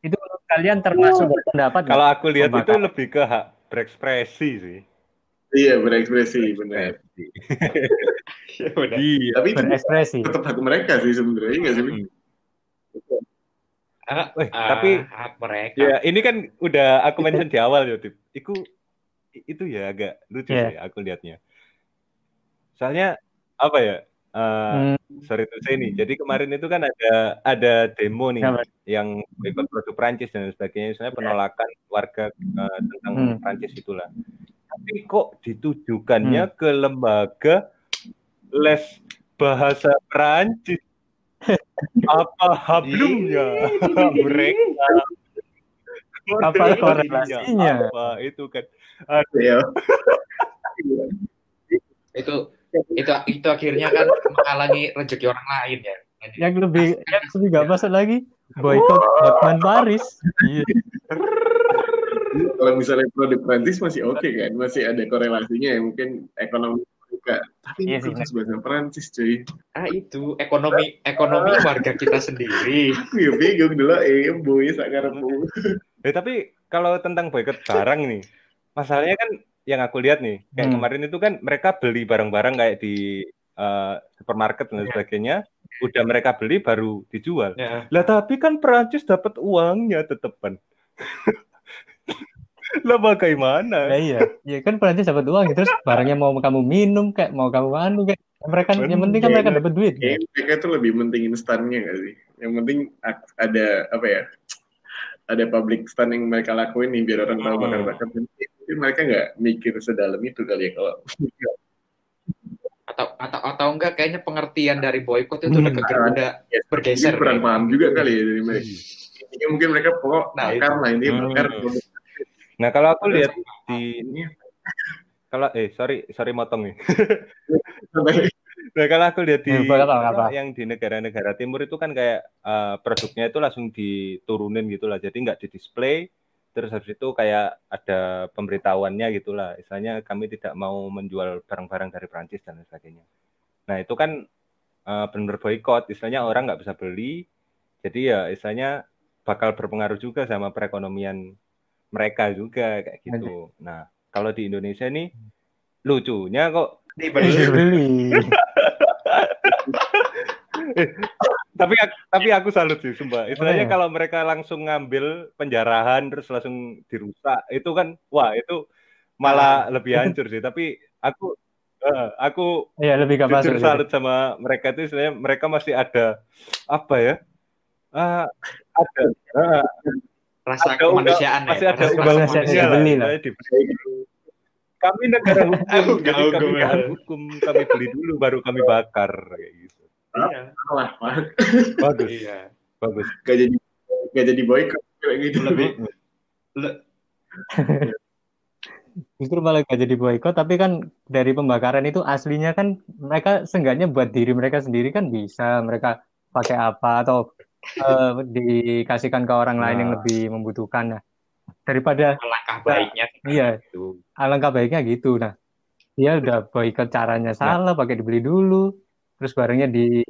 Speaker 4: itu kalian termasuk berpendapat nggak?
Speaker 1: Kalau aku lihat itu
Speaker 4: Pembakaran.
Speaker 1: lebih ke hak berekspresi sih.
Speaker 2: iya berekspresi benar
Speaker 3: Iya, benar.
Speaker 1: Iya.
Speaker 2: tapi itu
Speaker 4: berekspresi?
Speaker 2: tetap hak mereka sih sebenarnya nggak sih
Speaker 1: Hmm.
Speaker 3: Ah, ah,
Speaker 1: tapi
Speaker 3: hak mereka.
Speaker 1: ya ini kan udah aku mention di awal ya, Tip. Iku itu ya agak lucu
Speaker 4: Iya.
Speaker 1: sih aku lihatnya. Soalnya apa ya? eh,
Speaker 4: Hmm,
Speaker 1: sorry to say nih. Jadi kemarin itu kan ada ada demo nih
Speaker 4: Apa?
Speaker 1: yang boikot produk Prancis dan sebagainya, misalnya penolakan warga eh, tentang
Speaker 4: Hmm.
Speaker 1: Prancis itulah. Tapi kok ditujukannya ke lembaga les bahasa Prancis? Apa hablumnya mereka?
Speaker 4: Apa
Speaker 1: Korelasinya? Apa itu kan? Aduh,
Speaker 2: Iya.
Speaker 3: Itu itu itu akhirnya kan menghalangi rezeki orang lain ya.
Speaker 4: Yang lebih yang lebih nggak masuk lagi boykot Hotman Paris. Iya.
Speaker 2: kalau misalnya produk Prancis masih oke kan masih ada korelasinya ya mungkin ekonomi tapi
Speaker 4: Iya sih,
Speaker 2: bahasa Prancis cuy
Speaker 3: Ah itu ekonomi ekonomi warga kita sendiri.
Speaker 2: ya bingung dulu eh boy sak karepmu
Speaker 1: Eh, tapi kalau tentang boykot barang nih, masalahnya kan yang aku lihat nih, kayak
Speaker 4: Hmm.
Speaker 1: kemarin itu kan mereka beli barang-barang kayak di eh, supermarket dan sebagainya, udah mereka beli baru dijual.
Speaker 3: Ya.
Speaker 1: Lah tapi kan Perancis dapat uangnya tetepan. lah bagaimana?
Speaker 4: Ya iya, ya kan Perancis dapat uang terus barangnya mau kamu minum kayak mau kamu anu kayak mereka yang penting kan mereka dapat duit.
Speaker 2: Kayaknya mereka tuh lebih penting instannya gak sih yang penting ada apa ya ada public stand yang mereka lakuin nih biar orang tahu
Speaker 1: Hmm.
Speaker 2: bakar-bakar. Tapi mereka nggak mikir sedalam itu kali ya kalau
Speaker 3: atau atau atau enggak kayaknya pengertian dari boykot itu udah
Speaker 4: Hmm.
Speaker 3: udah
Speaker 2: ya,
Speaker 3: bergeser
Speaker 2: kurang paham juga kali ya dari mereka. Intinya mungkin mereka pokok
Speaker 3: Nah,
Speaker 2: bakar lah ini
Speaker 1: Hmm.
Speaker 2: Bakar.
Speaker 1: Nah kalau aku lihat di ini kalau eh sorry sorry motong nih. Nah kalau aku lihat di
Speaker 4: Ya, apa,
Speaker 1: yang di negara-negara timur itu kan kayak eh, produknya itu langsung diturunin gitu lah. Jadi nggak di display. Terus habis itu kayak ada pemberitahuannya gitulah. Istilahnya kami tidak mau menjual barang-barang dari Prancis dan lain sebagainya. Nah itu kan eh, benar boykot. Istilahnya orang nggak bisa beli. Jadi ya istilahnya bakal berpengaruh juga sama perekonomian mereka juga kayak gitu. Nah kalau di Indonesia nih lucunya kok
Speaker 3: Dibeli.
Speaker 4: Beli.
Speaker 1: tapi tapi aku salut sih sumpah istilahnya
Speaker 4: Iya.
Speaker 1: kalau mereka langsung ngambil penjarahan terus langsung dirusak itu kan wah itu malah lebih hancur sih tapi aku eh, aku
Speaker 4: Iya, lebih gak masuk.
Speaker 1: jujur
Speaker 4: gitu.
Speaker 1: salut sama mereka itu istilahnya mereka masih ada apa ya Ah, ada ah,
Speaker 3: Rasa
Speaker 1: ada
Speaker 3: kemanusiaan ya.
Speaker 1: masih ada
Speaker 3: Rasa
Speaker 4: kemanusiaan, ya, beli lah.
Speaker 1: kami negara hukum
Speaker 3: Aku
Speaker 1: jadi
Speaker 3: tahu,
Speaker 1: kami
Speaker 3: gue.
Speaker 1: taat hukum kami beli dulu baru kami bakar kayak gitu
Speaker 3: Iya.
Speaker 2: Salah, Pak.
Speaker 1: bagus
Speaker 3: Iya.
Speaker 1: bagus
Speaker 2: Gak jadi gak jadi boykot kayak gitu.
Speaker 3: Lebih le-
Speaker 4: Justru malah gak jadi boykot, tapi kan dari pembakaran itu aslinya kan mereka seenggaknya buat diri mereka sendiri kan bisa mereka pakai apa atau eh, dikasihkan ke orang lain yang
Speaker 1: Nah.
Speaker 4: lebih membutuhkan. Nah, daripada
Speaker 3: langkah baiknya
Speaker 4: iya
Speaker 3: itu.
Speaker 4: alangkah baiknya gitu. Nah, dia udah boykot caranya salah, pakai dibeli dulu, terus barangnya di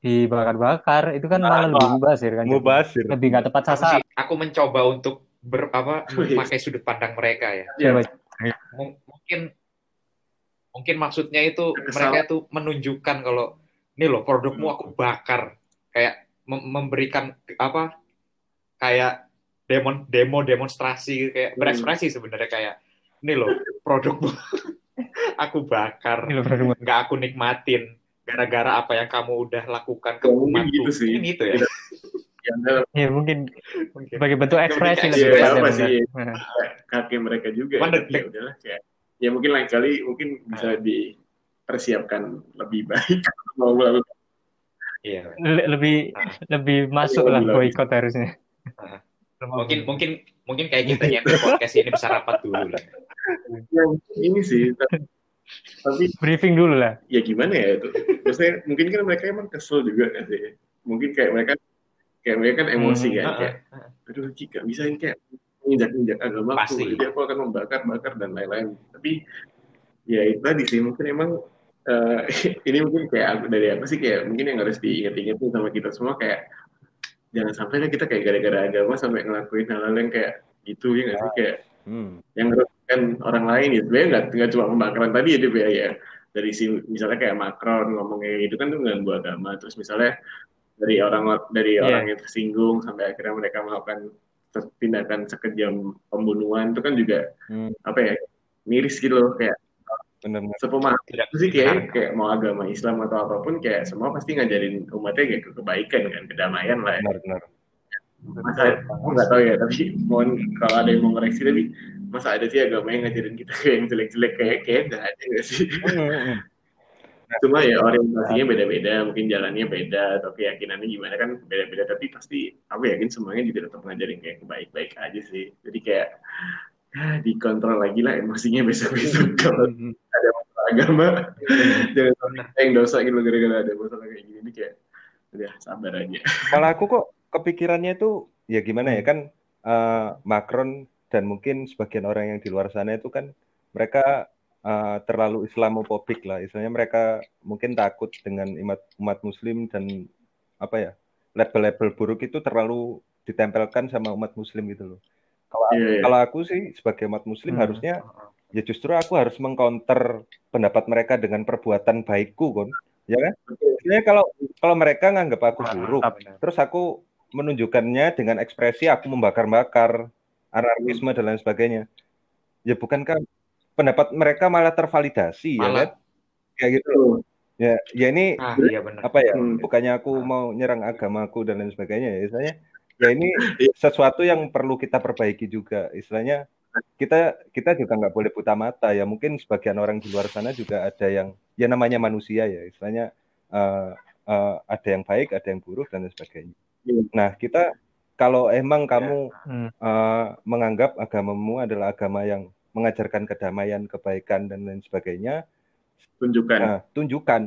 Speaker 4: dibakar-bakar, itu kan malah lebih mubazir kan.
Speaker 1: mubazir
Speaker 4: Lebih nggak tepat sasaran.
Speaker 3: aku mencoba untuk ber apa memakai sudut pandang mereka ya.
Speaker 2: Ya,
Speaker 3: M- mungkin mungkin maksudnya itu
Speaker 2: Kesal.
Speaker 3: mereka itu menunjukkan kalau ini loh produkmu aku bakar kayak mem- memberikan apa kayak demon demo demonstrasi kayak
Speaker 2: Hmm.
Speaker 3: berekspresi sebenarnya kayak ini loh produkmu aku bakar
Speaker 4: Ini produk-
Speaker 3: nggak aku nikmatin gara-gara apa yang kamu udah lakukan ke
Speaker 2: Ya,
Speaker 3: umatku
Speaker 2: gitu sih.
Speaker 3: Mungkin gitu ya
Speaker 2: dalam
Speaker 4: Ya mungkin
Speaker 3: Mungkin.
Speaker 4: sebagai bentuk ekspresi
Speaker 3: Iya,
Speaker 4: lebih
Speaker 2: iya, apa
Speaker 4: benar.
Speaker 2: sih?
Speaker 4: Nah.
Speaker 2: kaki mereka juga. Tapi ya udahlah kayak ya mungkin lain kali mungkin bisa dipersiapkan lebih baik mau melakukan
Speaker 3: Iya.
Speaker 4: Le- lebih
Speaker 3: Ah.
Speaker 4: lebih masuk lah boykot harusnya.
Speaker 3: Ah. mungkin mungkin mungkin kayak kita nyampe podcast ini bisa rapat dulu lah
Speaker 2: yang ini sih. Tapi,
Speaker 4: briefing dulu lah.
Speaker 2: ya gimana ya itu? Maksudnya mungkin kan mereka emang kesel juga kan sih. Mungkin kayak mereka kayak mereka kan emosi
Speaker 4: Hmm,
Speaker 2: kan
Speaker 3: ah,
Speaker 2: kayak aduh jika bisa ini kayak menginjak-injak agama
Speaker 3: Pasti.
Speaker 2: jadi aku akan membakar-bakar dan lain-lain tapi ya itu tadi sih mungkin emang eh, ini mungkin kayak aku dari aku sih kayak mungkin yang harus diingat-ingat sama kita semua kayak jangan sampai lah kita kayak gara-gara agama sampai ngelakuin hal-hal yang kayak gitu ya nggak sih kayak
Speaker 1: Hmm.
Speaker 2: yang merugikan orang lain ya sebenarnya nggak nggak cuma pembakaran tadi ya Dip, ya, ya dari si misalnya kayak Macron ngomongnya itu kan tuh mengganggu agama terus misalnya dari orang dari
Speaker 4: Iya.
Speaker 2: orang yang tersinggung sampai akhirnya mereka melakukan tindakan sekejam pembunuhan itu kan juga
Speaker 1: Hmm.
Speaker 2: apa ya miris gitu loh kayak
Speaker 1: benar-benar
Speaker 2: sepemahaman
Speaker 3: Tidak
Speaker 2: sih kayak
Speaker 3: benar.
Speaker 2: kayak mau agama Islam atau apa pun kayak semua pasti ngajarin umatnya kayak ke kebaikan kan kedamaian lah ya.
Speaker 1: benar-benar
Speaker 2: masa aku nggak tahu ya tapi mohon kalau ada yang mau koreksi tapi masa ada sih agama yang ngajarin kita kayak yang jelek-jelek kayak kayak nggak ada nggak sih?
Speaker 1: Hmm,
Speaker 2: cuma ya orientasinya beda-beda mungkin jalannya beda atau keyakinannya gimana kan beda-beda tapi pasti aku yakin semuanya juga tetap ngajarin kayak baik-baik aja sih. Jadi kayak dikontrol lagi lah emosinya besok-besok kalau
Speaker 1: Hmm.
Speaker 2: ada masalah agama jangan sampai yang dosa gitu gara-gara ada masalah kayak gini Jadi kayak udah sabar aja
Speaker 1: Malah aku kok kepikirannya itu ya gimana ya kan eh, Macron dan mungkin sebagian orang yang di luar sana itu kan mereka eh, terlalu Islamofobik lah. Istilahnya mereka mungkin takut dengan umat umat Muslim dan apa ya label-label buruk itu terlalu ditempelkan sama umat Muslim gitu loh. Kalau
Speaker 2: Iya, iya.
Speaker 1: kalau aku sih sebagai umat Muslim
Speaker 4: Hmm.
Speaker 1: harusnya ya justru aku harus mengcounter pendapat mereka dengan perbuatan baikku kon ya kan Sebenarnya kalau kalau mereka nganggap aku buruk terus aku menunjukkannya dengan ekspresi aku membakar-bakar anarkisme dan lain sebagainya ya bukankah pendapat mereka malah tervalidasi ya
Speaker 3: Malah.
Speaker 1: kan kayak gitu
Speaker 2: Tuh.
Speaker 1: ya ya ini
Speaker 3: ah iya benar
Speaker 1: apa ya
Speaker 2: Hmm.
Speaker 1: bukannya aku mau nyerang agamaku dan lain sebagainya ya misalnya ya ini sesuatu yang perlu kita perbaiki juga. Istilahnya kita kita juga nggak boleh buta mata ya. Mungkin sebagian orang di luar sana juga ada yang ya namanya manusia ya. Istilahnya uh, uh, ada yang baik ada yang buruk dan sebagainya.
Speaker 2: Iya.
Speaker 1: nah kita kalau emang kamu
Speaker 4: Hmm.
Speaker 1: uh, menganggap agamamu adalah agama yang mengajarkan kedamaian kebaikan dan lain sebagainya
Speaker 2: tunjukkan.
Speaker 1: nah tunjukkan.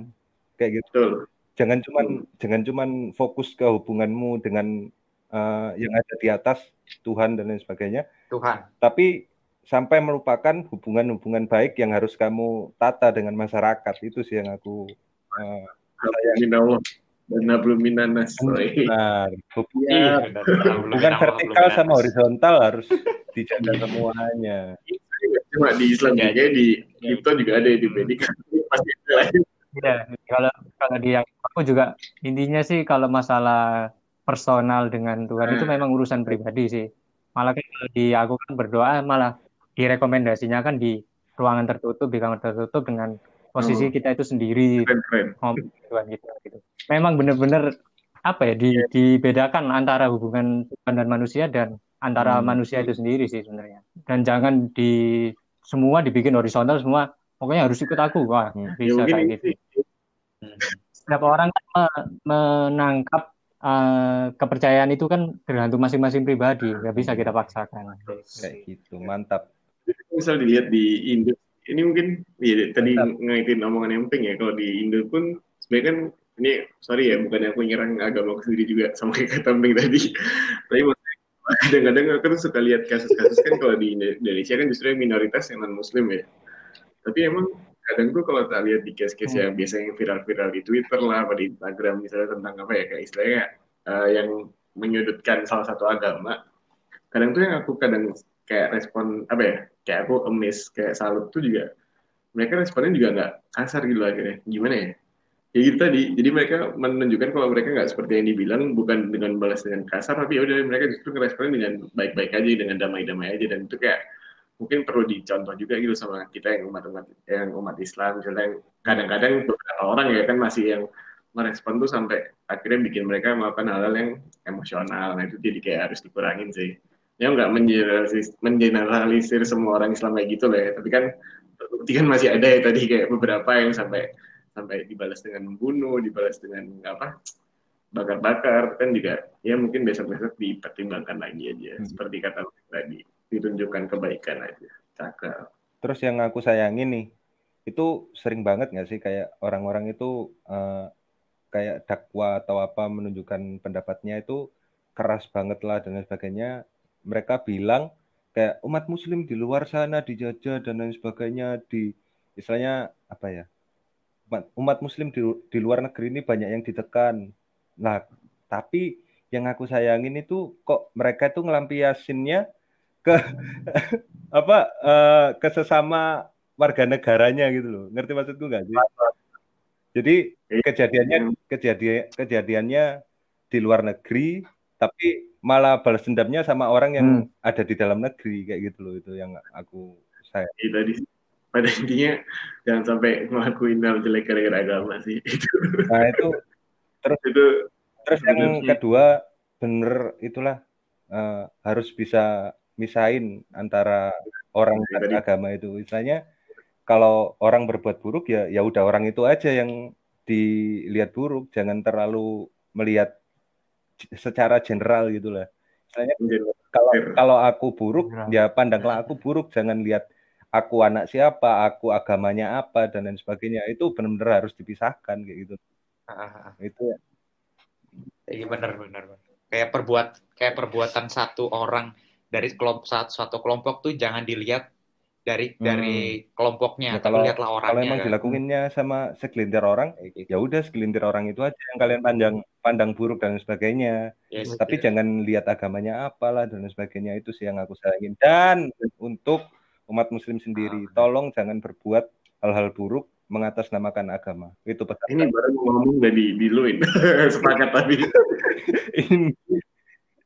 Speaker 1: Kayak gitu.
Speaker 2: Betul.
Speaker 1: Jangan cuman jangan cuman fokus ke hubunganmu dengan uh, yang ada di atas Tuhan dan lain sebagainya.
Speaker 3: Tuhan.
Speaker 1: tapi sampai melupakan hubungan-hubungan baik yang harus kamu tata dengan masyarakat itu sih yang aku uh,
Speaker 2: dan nablum minanas
Speaker 1: benar hubungan,
Speaker 2: Iya,
Speaker 3: benar. Belum
Speaker 1: hubungan
Speaker 3: nama,
Speaker 1: vertikal sama horizontal harus dijaga semuanya.
Speaker 2: Cuma di Islam
Speaker 3: Ya,
Speaker 2: juga di kripto juga ada ya di pasti ada. Lah
Speaker 4: Iya, kalau kalau di aku juga intinya sih kalau masalah personal dengan Tuhan itu
Speaker 2: Hmm.
Speaker 4: memang urusan pribadi sih. Malah kan kalau di aku kan berdoa malah direkomendasinya kan di ruangan tertutup, di kamar tertutup dengan posisi
Speaker 2: Hmm.
Speaker 4: kita itu sendiri ngomong Tuhan kita gitu. Memang benar-benar apa ya di, dibedakan antara hubungan Tuhan dan manusia dan antara
Speaker 2: Hmm.
Speaker 4: manusia itu sendiri sih sebenarnya. Dan jangan di semua dibikin horizontal semua pokoknya harus ikut aku wah
Speaker 1: Hmm.
Speaker 2: ya
Speaker 4: bisa
Speaker 2: mungkin
Speaker 4: kayak gitu. Setiap orang kan me- menangkap eh, kepercayaan itu kan tergantung masing-masing pribadi, nggak bisa kita paksakan.
Speaker 1: kayak gitu mantap.
Speaker 2: Misal dilihat di Indo ini mungkin ya tadi ngaitin omongan yang penting ya kalau di Indo pun sebenarnya kan ini sorry ya bukannya aku nyerang agama aku sendiri juga sama kayak kata Emping tadi. Tapi kadang-kadang aku tuh suka lihat kasus-kasus kan kalau di Indonesia kan justru yang minoritas yang non muslim ya. Tapi emang kadang tuh kalau tak lihat di case-case yang biasa yang viral-viral di Twitter lah atau di Instagram misalnya tentang apa ya kayak istilahnya eh, yang menyudutkan salah satu agama kadang tuh yang aku kadang kayak respon apa ya kayak aku emis kayak salut tuh juga mereka responnya juga nggak kasar gitu akhirnya. Gimana ya? Ya gitu tadi. Jadi mereka menunjukkan kalau mereka nggak seperti yang dibilang bukan dengan balas dengan kasar tapi ya udah mereka justru ngeresponnya dengan baik-baik aja dengan damai-damai aja dan itu kayak mungkin perlu dicontoh juga gitu sama kita yang umat umat yang umat Islam. Misalnya yang kadang-kadang beberapa orang ya kan masih yang merespon tuh sampai akhirnya bikin mereka melakukan hal-hal yang emosional. Nah itu jadi kayak harus dikurangin sih. Ya nggak mengeneralisir, mengeneralisir semua orang Islam kayak gitu lah ya. Tapi kan terbukti kan masih ada ya tadi kayak beberapa yang sampai sampai dibalas dengan membunuh dibalas dengan apa bakar-bakar. Kan juga ya mungkin besok-besok dipertimbangkan lagi aja
Speaker 1: Hmm.
Speaker 2: seperti kata tadi ditunjukkan kebaikan aja cakep
Speaker 1: Terus yang aku sayangin nih, itu sering banget nggak sih kayak orang-orang itu eh, kayak dakwa atau apa menunjukkan pendapatnya itu keras banget lah dan lain sebagainya. Mereka bilang kayak umat muslim di luar sana dijajah dan lain sebagainya di istilahnya apa ya? Umat, umat muslim di, di luar negeri ini banyak yang ditekan. Nah, tapi yang aku sayangin itu kok mereka itu ngelampiasinnya ke apa eh, ke sesama warga negaranya gitu loh. Ngerti maksudku nggak sih? Jadi kejadiannya kejadian kejadiannya di luar negeri, tapi malah balas dendamnya sama orang yang
Speaker 4: Hmm.
Speaker 1: ada di dalam negeri kayak gitu loh itu yang aku saya.
Speaker 2: Tadi pada intinya jangan sampai ngelakuin hal jelek gara-gara agama sih itu
Speaker 1: Nah itu
Speaker 2: itu
Speaker 1: terus yang kedua bener itulah eh, harus bisa misahin antara orang
Speaker 2: Ya,
Speaker 1: dan agama itu. Misalnya kalau orang berbuat buruk ya ya udah orang itu aja yang dilihat buruk, jangan terlalu melihat secara general gitu lah. Misalnya kalau kalau aku buruk ya pandanglah aku buruk, jangan lihat aku anak siapa, aku agamanya apa dan lain sebagainya. Itu benar-benar harus dipisahkan kayak gitu.
Speaker 3: Ah, ah,
Speaker 1: Itu
Speaker 3: Iya benar benar. benar. Kayak perbuat kayak perbuatan satu orang dari kelompok satu, satu kelompok tuh jangan dilihat dari
Speaker 1: Hmm.
Speaker 3: dari kelompoknya,
Speaker 1: Ya,
Speaker 3: tapi
Speaker 1: kalau-
Speaker 3: lihatlah
Speaker 1: kalau
Speaker 3: orangnya.
Speaker 1: emang
Speaker 3: kan.
Speaker 1: dilakuinnya sama segelintir orang,
Speaker 3: gitu.
Speaker 1: ya udah segelintir orang itu aja yang kalian pandang pandang buruk dan sebagainya.
Speaker 3: Yes,
Speaker 1: Tapi
Speaker 3: yes.
Speaker 1: jangan lihat agamanya apalah dan sebagainya itu sih yang aku sayangin. Dan untuk umat muslim sendiri,
Speaker 3: Ah.
Speaker 1: tolong jangan berbuat hal-hal buruk mengatasnamakan agama. Itu pesan.
Speaker 2: ini baru mau ngomong udah di diluin sepakat tadi
Speaker 1: Ini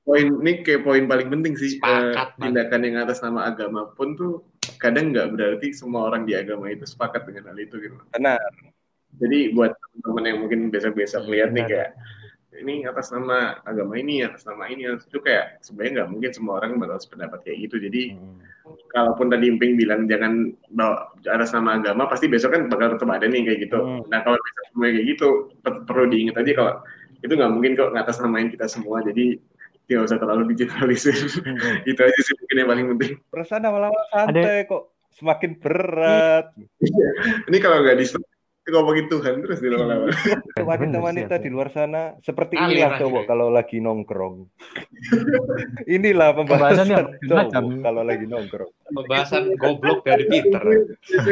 Speaker 2: poin ini kayak poin paling penting sih
Speaker 3: Sepakat,
Speaker 2: Eh, tindakan yang atas nama agama pun tuh kadang nggak berarti semua orang di agama itu sepakat dengan hal itu gitu
Speaker 1: benar.
Speaker 2: jadi buat teman-teman yang mungkin biasa-biasa melihat nih
Speaker 4: Benar.
Speaker 2: kayak ini atas nama agama ini atas nama ini itu kayak sebenarnya nggak mungkin semua orang bakal sependapat kayak gitu jadi
Speaker 1: Hmm.
Speaker 2: kalaupun tadi Imping bilang jangan bawa atas nama agama pasti besok kan bakal tetap ada nih kayak gitu
Speaker 1: Hmm.
Speaker 2: nah kalau besok semua kayak gitu per- perlu diingat aja kalau itu nggak mungkin kok ngatas namain kita semua jadi tidak usah terlalu digitalisir
Speaker 1: Hmm.
Speaker 2: itu aja sih mungkin yang paling penting
Speaker 1: Perasaan awal-awal santai kok semakin berat.
Speaker 2: ini kalau nggak di ngomongin Tuhan terus di lama-lama
Speaker 1: Wanita-wanita
Speaker 4: Bener,
Speaker 1: di luar sana seperti inilah
Speaker 3: aja.
Speaker 1: cowok kalau lagi nongkrong. inilah
Speaker 4: Pembahasannya
Speaker 1: pembahasan
Speaker 4: macam.
Speaker 1: cowok kalau lagi nongkrong.
Speaker 3: Pembahasan goblok dari Peter.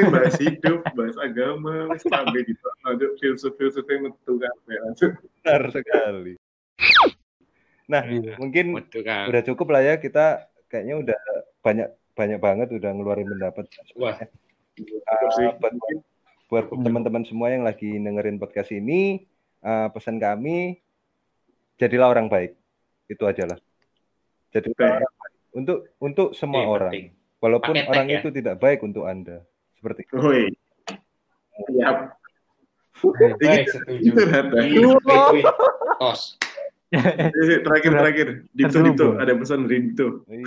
Speaker 2: bahas hidup bahas agama sampai di ada filsuf-filsuf yang metu kan ya,
Speaker 1: Benar sekali. Nah,
Speaker 4: Iya.
Speaker 1: mungkin
Speaker 3: kan.
Speaker 1: udah cukup lah ya kita kayaknya udah banyak banyak banget udah ngeluarin pendapat.
Speaker 3: Wah.
Speaker 1: Uh, buat buat teman-teman semua yang lagi dengerin podcast ini, uh, pesan kami jadilah orang baik. Itu aja lah. Jadilah
Speaker 2: Baik.
Speaker 1: orang baik. Untuk untuk semua
Speaker 3: ini
Speaker 1: orang,
Speaker 3: penting.
Speaker 1: walaupun
Speaker 3: Pakai tag
Speaker 1: orang
Speaker 3: ya.
Speaker 1: itu tidak baik untuk Anda. Seperti itu.
Speaker 2: Woi. Ya,
Speaker 3: Baik, setuju. Tos.
Speaker 2: Terakhir terakhir, Dipto. Dipto ada pesan dari Dipto.
Speaker 1: Iya.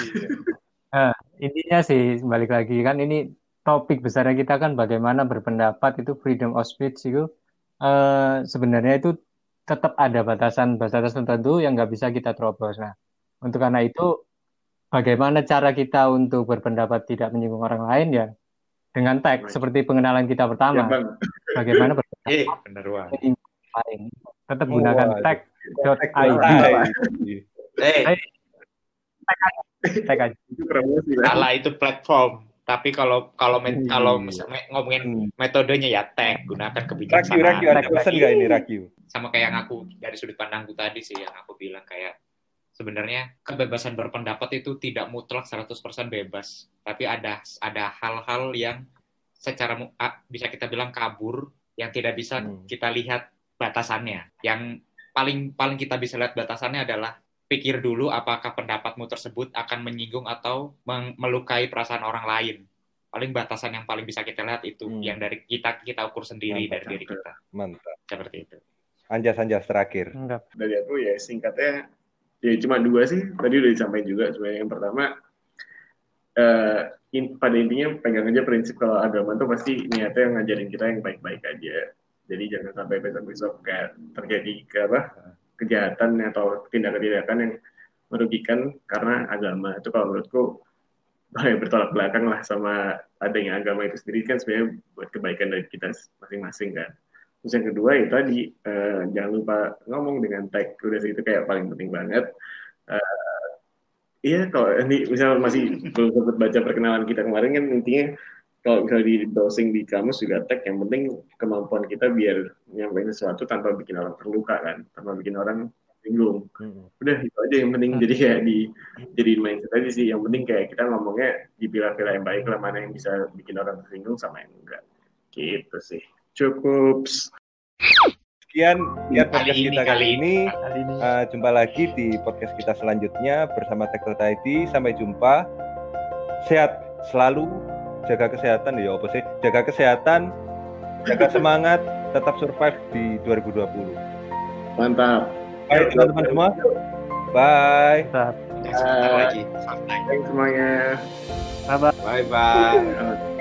Speaker 4: intinya sih balik lagi kan ini topik besarnya kita kan bagaimana berpendapat itu freedom of speech itu eh, sebenarnya itu tetap ada batasan-batasan tertentu yang nggak bisa kita terobos. Nah, untuk karena itu bagaimana cara kita untuk berpendapat tidak menyinggung orang lain ya dengan tag seperti pengenalan kita
Speaker 2: Ya
Speaker 4: pertama.
Speaker 2: bang,
Speaker 4: Bagaimana berpendapat
Speaker 3: Eh, bener banget.
Speaker 4: menyinggung orang lain. Tetap gunakan tag id
Speaker 3: Eh,
Speaker 2: itu promosi
Speaker 3: salah itu platform. Tapi kalau kalau
Speaker 1: Hmm.
Speaker 3: kalau misalnya ngomongin
Speaker 1: Hmm.
Speaker 3: metodenya ya tag, gunakan
Speaker 1: Rakyu,
Speaker 3: kebijaksanaan.
Speaker 1: Rakyu, ada pesan nggak ini Rakyu?
Speaker 3: sama kayak yang aku dari sudut pandangku tadi sih yang aku bilang kayak sebenarnya kebebasan berpendapat itu tidak mutlak 100% bebas tapi ada ada hal-hal yang secara bisa kita bilang kabur yang tidak bisa
Speaker 1: Hmm.
Speaker 3: kita lihat batasannya yang paling paling kita bisa lihat batasannya adalah pikir dulu apakah pendapatmu tersebut akan menyinggung atau melukai perasaan orang lain paling batasan yang paling bisa kita lihat itu
Speaker 1: Hmm.
Speaker 3: yang dari kita kita ukur sendiri
Speaker 1: Mantap,
Speaker 3: dari diri kita
Speaker 1: Mantap.
Speaker 3: seperti itu
Speaker 1: Anjas-anjas terakhir.
Speaker 4: Enggak.
Speaker 2: Dari aku ya singkatnya ya cuma dua sih. Tadi udah disampaikan juga sebenarnya yang pertama eh in- pada intinya pegang aja prinsip kalau agama tuh pasti niatnya ngajarin kita yang baik-baik aja. Jadi jangan sampai besok-besok kayak terjadi ke apa kejahatan atau tindakan-tindakan yang merugikan karena agama itu kalau menurutku bertolak belakang lah sama adanya agama itu sendiri kan sebenarnya buat kebaikan dari kita masing-masing kan. Terus yang kedua itu tadi eh, jangan lupa ngomong dengan tag udah itu kayak paling penting banget. Eh, Iya kalau ini misal masih belum sempat baca perkenalan kita kemarin kan intinya kalau misalnya di browsing di kamus juga tag yang penting kemampuan kita biar nyampein sesuatu tanpa bikin orang terluka kan, tanpa bikin orang bingung.
Speaker 1: Hmm.
Speaker 2: Udah itu aja yang penting jadi kayak di jadi mindset aja sih. Yang penting kayak kita ngomongnya dipilah-pilah yang baik lah mana yang bisa bikin orang tersinggung sama yang enggak. Gitu sih. Cukup.
Speaker 1: Sekian sekian
Speaker 3: Kali
Speaker 1: podcast kita
Speaker 3: kali
Speaker 1: ini.
Speaker 4: Kali ini
Speaker 1: Uh, jumpa lagi di podcast kita selanjutnya bersama Tackle ID. Sampai jumpa. Sehat selalu, jaga kesehatan ya apa sih? Jaga kesehatan, jaga semangat, tetap survive di 2020.
Speaker 2: Mantap.
Speaker 1: Baik teman-teman semua. Bye.
Speaker 3: Sebentar lagi.
Speaker 2: Thanks semuanya.
Speaker 4: apa
Speaker 3: Bye bye.
Speaker 2: Oke.